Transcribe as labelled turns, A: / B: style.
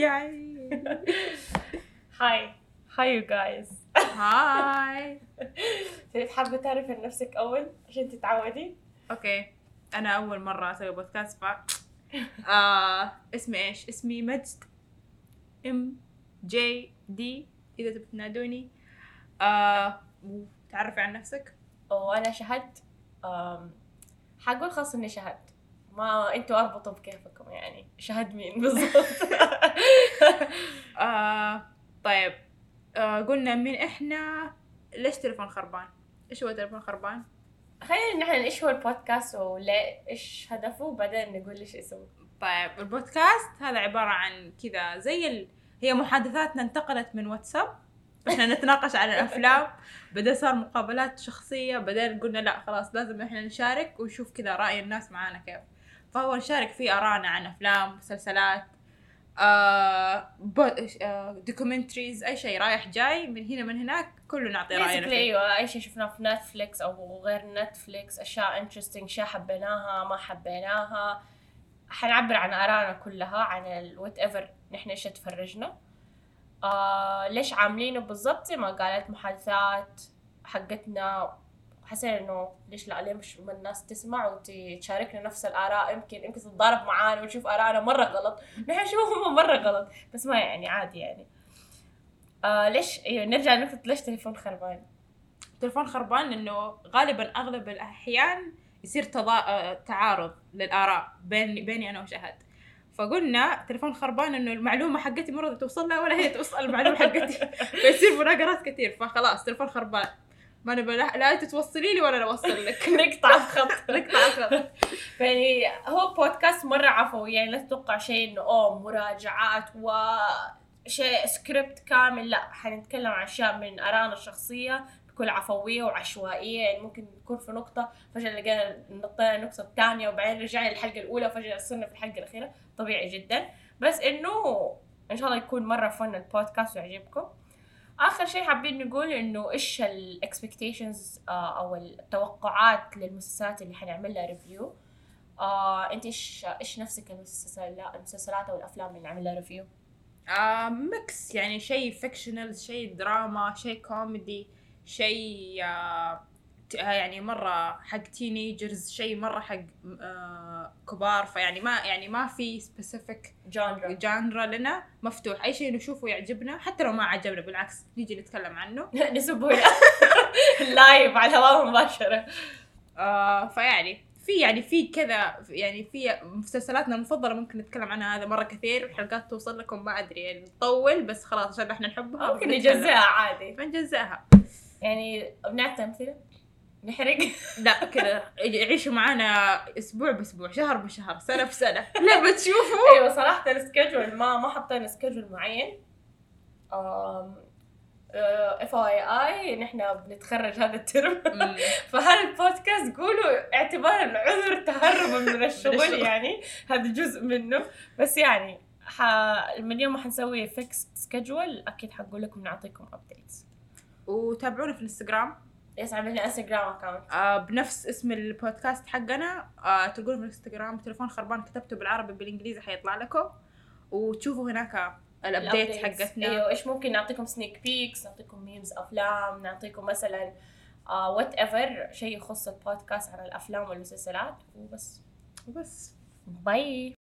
A: Yay!
B: hi hi you guys
A: hi
B: حابة تعرفي عن نفسك أول عشان تتعودي؟
A: okay. أنا أول مرة أسوي بودكاست ف آه اسمي إيش؟ اسمي مجد. M J D إذا تبي تنادوني. آه تعرفي عن نفسك؟
B: وأنا شهد. حقول خلاص إني شهد. ما أنتوا أربطوا بكيفكم يعني. شهد مين بالضبط
A: آه طيب آه قلنا مين إحنا ليش تلفون خربان؟ إيش هو تلفون خربان؟
B: خلينا نحن إيش هو البودكاست وليه إيش هدفه وبعدين نقول إيش اسمه.
A: طيب البودكاست هذا عبارة عن كذا زي ال... هي محادثاتنا انتقلت من واتساب. إحنا نتناقش عن الأفلام. بعدين صار مقابلات شخصية. بعدين قلنا لا خلاص لازم إحنا نشارك ونشوف كذا رأي الناس معانا كيف. فهو نشارك فيه آراءنا عن أفلام مسلسلات آه آه documentaries أي شيء رايح جاي من هنا من هناك كله نعطي
B: رأينا
A: فيه.
B: أيوه أي شيء شفناه في نتفليكس أو غير نتفليكس أشياء interesting أشياء حبيناها ما حبيناها. حنعبر عن آرائنا كلها عن ال whatever نحن إيش تفرجنا. آه ليش عاملينه بالضبط؟ زي ما قالت محادثات حقتنا حسينا إنه ليش لا ليه مش الناس تسمع وتشاركنا نفس الآراء؟ يمكن يمكن تتضارب معانا ونشوف آرائنا مرة غلط. نحن نشوفهم مرة غلط بس ما يعني عادي يعني. آه ليش؟ إيوه نرجع لنقطة ليش تليفون خربان؟
A: تلفون خربان لأنه غالبا أغلب الأحيان يصير تضا... آه، تعارض للآراء بين بيني أنا وشهد. فقلنا تلفون خربان إنه المعلومة حقتي راضيه توصل لها ولا هي توصل المعلومة حقتي. فيصير مناقرات كثير فخلاص تلفون خربان. ما نبغى لا, لا انت توصلي لي ولا أنا اوصل لك.
B: نقطع الخط.
A: نقطع الخط.
B: يعني هو بودكاست مرة عفوي يعني لا تتوقع شيء إنه أوه مراجعات و شيء سكريبت كامل لا. حنتكلم عن أشياء من آرائنا الشخصية بكل عفوية وعشوائية. يعني ممكن نكون في نقطة فجأة لقينا نطينا النقطة الثانية وبعدين رجعنا للحلقة الأولى وفجأة صرنا في الحلقة الأخيرة. طبيعي جدا. بس إنه إن شاء الله يكون مرة فن البودكاست ويعجبكم. آخر شيء حابين نقول إنه إيش ال expectations أو التوقعات للمسلسلات اللي حنعمل لها review آه أنت إيش إيش نفسك المسلسلات أو الأفلام اللي نعمل لها review
A: آه mix يعني شيء fictional شيء دراما شيء كوميدي شيء آه آه، يعني مرة حق teenagers شيء مرة حق آه كبار. فيعني ما يعني ما في specific
B: genre
A: genre لنا مفتوح. أي شيء نشوفه يعجبنا حتى لو ما عجبنا بالعكس نيجي نتكلم عنه.
B: نسبه. live على الهواء مباشرة.
A: آه فيعني في يعني في كذا يعني في مسلسلاتنا المفضلة ممكن نتكلم عنها هذا مرة كثير الحلقات توصل لكم ما أدري يعني نطول بس خلاص عشان إحنا نحبها
B: ممكن. نجزئها عادي.
A: بنجزئها.
B: يعني بنعطي أمثلة؟ نحرق؟
A: لا كذا. يعيشوا معانا أسبوع بأسبوع شهر بشهر سنة بسنة. لما تشوفوا
B: أيوه صراحة ال schedule ما ما حطينا schedule معين. FYI نحن بنتخرج هذا الترم. فهذا البودكاست قولوا اعتبارا عذر تهربا من الشغل. يعني هذا جزء منه. بس يعني ح... من يوم ما حنسوي fix schedule أكيد حنقول لكم نعطيكم updates
A: وتابعونا في الإنستغرام.
B: yes عملنا انستغرام account
A: آه بنفس اسم البودكاست حقنا. آه تلقونه في الانستغرام تليفون خربان كتبته بالعربي بالإنجليزي حيطلع لكم. وتشوفوا هناك ال update حقتنا.
B: إيوه إيش ممكن نعطيكم sneak peeks نعطيكم memes أفلام نعطيكم مثلا whatever شيء يخص البودكاست عن الأفلام والمسلسلات. وبس.
A: وبس.
B: bye